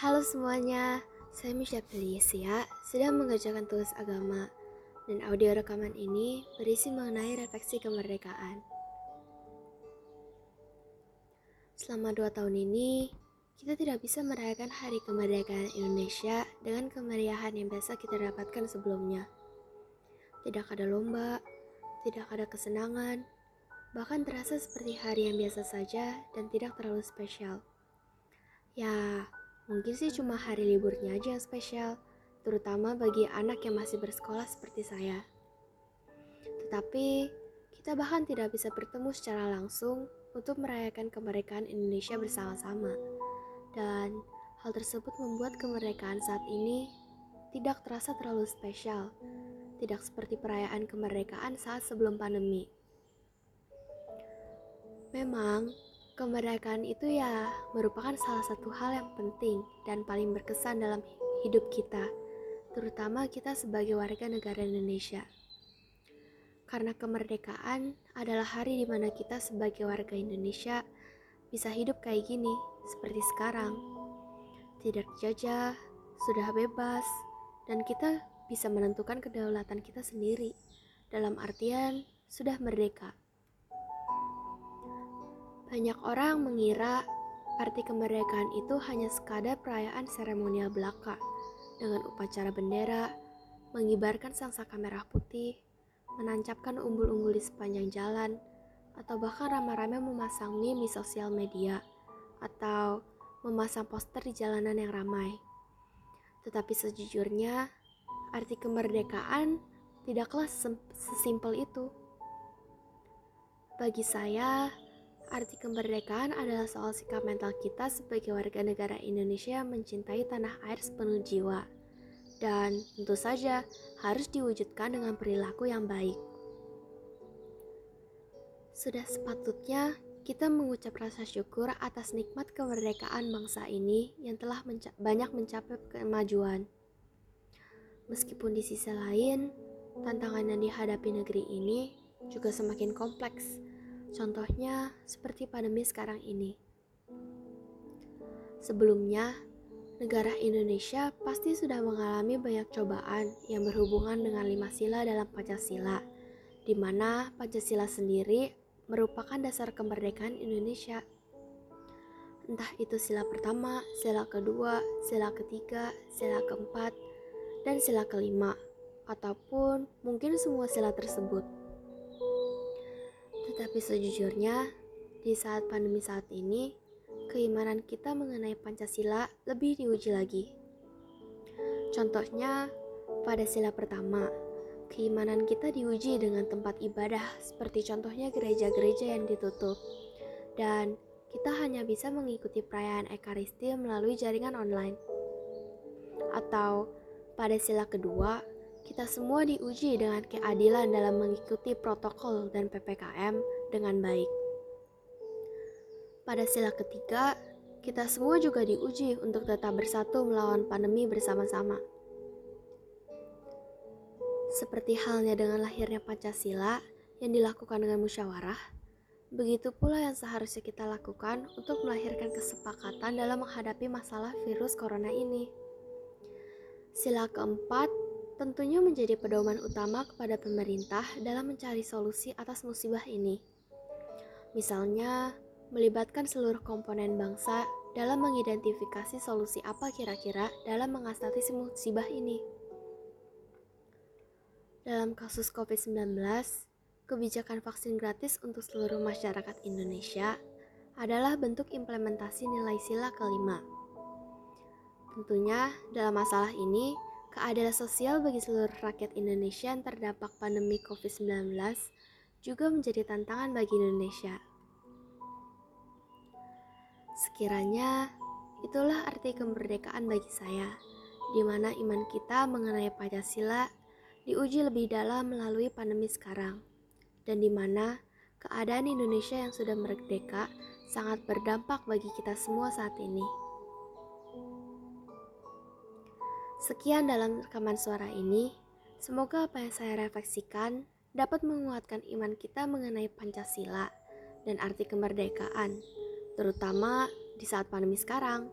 Halo semuanya, saya Misha Felicia, sedang mengerjakan tugas agama, dan audio rekaman ini berisi mengenai refleksi kemerdekaan. Selama dua tahun ini, kita tidak bisa merayakan Hari Kemerdekaan Indonesia dengan kemeriahan yang biasa kita dapatkan sebelumnya. Tidak ada lomba, tidak ada kesenangan, bahkan terasa seperti hari yang biasa saja dan tidak terlalu spesial. Ya, Mungkin sih cuma hari liburnya aja yang spesial, terutama bagi anak yang masih bersekolah seperti saya. Tetapi, kita bahkan tidak bisa bertemu secara langsung untuk merayakan kemerdekaan Indonesia bersama-sama. Dan hal tersebut membuat kemerdekaan saat ini tidak terasa terlalu spesial, tidak seperti perayaan kemerdekaan saat sebelum pandemi. Memang, Kemerdekaan itu ya merupakan salah satu hal yang penting dan paling berkesan dalam hidup kita, terutama kita sebagai warga negara Indonesia. Karena kemerdekaan adalah hari di mana kita sebagai warga Indonesia bisa hidup kayak gini, seperti sekarang. Tidak jajah, sudah bebas, dan kita bisa menentukan kedaulatan kita sendiri. Dalam artian, sudah merdeka. Banyak orang mengira arti kemerdekaan itu hanya sekadar perayaan seremonial belaka dengan upacara bendera, mengibarkan sangsaka merah putih, menancapkan umbul-umbul di sepanjang jalan, atau bahkan ramai-ramai memasang meme di sosial media, atau memasang poster di jalanan yang ramai. Tetapi sejujurnya, arti kemerdekaan tidaklah sesimpel itu. Bagi saya, Arti kemerdekaan adalah soal sikap mental kita sebagai warga negara Indonesia yang mencintai tanah air sepenuh jiwa. Dan tentu saja harus diwujudkan dengan perilaku yang baik. Sudah sepatutnya kita mengucap rasa syukur atas nikmat kemerdekaan bangsa ini yang telah menca banyak mencapai kemajuan. Meskipun di sisi lain, tantangan yang dihadapi negeri ini juga semakin kompleks Contohnya seperti pandemi sekarang ini. Sebelumnya, negara Indonesia pasti sudah mengalami banyak cobaan yang berhubungan dengan lima sila dalam Pancasila, di mana Pancasila sendiri merupakan dasar kemerdekaan Indonesia. Entah itu sila pertama, sila kedua, sila ketiga, sila keempat, dan sila kelima, ataupun mungkin semua sila tersebut. Tetapi sejujurnya, di saat pandemi saat ini, keimanan kita mengenai Pancasila lebih diuji lagi. Contohnya, pada sila pertama, keimanan kita diuji dengan tempat ibadah seperti contohnya gereja-gereja yang ditutup. Dan kita hanya bisa mengikuti perayaan Ekaristi melalui jaringan online. Atau pada sila kedua, kita semua diuji dengan keadilan dalam mengikuti protokol dan PPKM dengan baik. Pada sila ketiga, kita semua juga diuji untuk tetap bersatu melawan pandemi bersama-sama. Seperti halnya dengan lahirnya Pancasila yang dilakukan dengan musyawarah, begitu pula yang seharusnya kita lakukan untuk melahirkan kesepakatan dalam menghadapi masalah virus corona ini. Sila keempat tentunya menjadi pedoman utama kepada pemerintah dalam mencari solusi atas musibah ini. Misalnya, melibatkan seluruh komponen bangsa dalam mengidentifikasi solusi apa kira-kira dalam mengatasi musibah ini. Dalam kasus COVID-19, kebijakan vaksin gratis untuk seluruh masyarakat Indonesia adalah bentuk implementasi nilai sila kelima. Tentunya, dalam masalah ini, Keadilan sosial bagi seluruh rakyat Indonesia yang terdampak pandemi COVID-19 juga menjadi tantangan bagi Indonesia. Sekiranya itulah arti kemerdekaan bagi saya, di mana iman kita mengenai Pancasila diuji lebih dalam melalui pandemi sekarang, dan di mana keadaan Indonesia yang sudah merdeka sangat berdampak bagi kita semua saat ini. Sekian dalam rekaman suara ini. Semoga apa yang saya refleksikan dapat menguatkan iman kita mengenai Pancasila dan arti kemerdekaan, terutama di saat pandemi sekarang.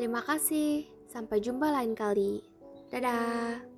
Terima kasih, sampai jumpa lain kali. Dadah.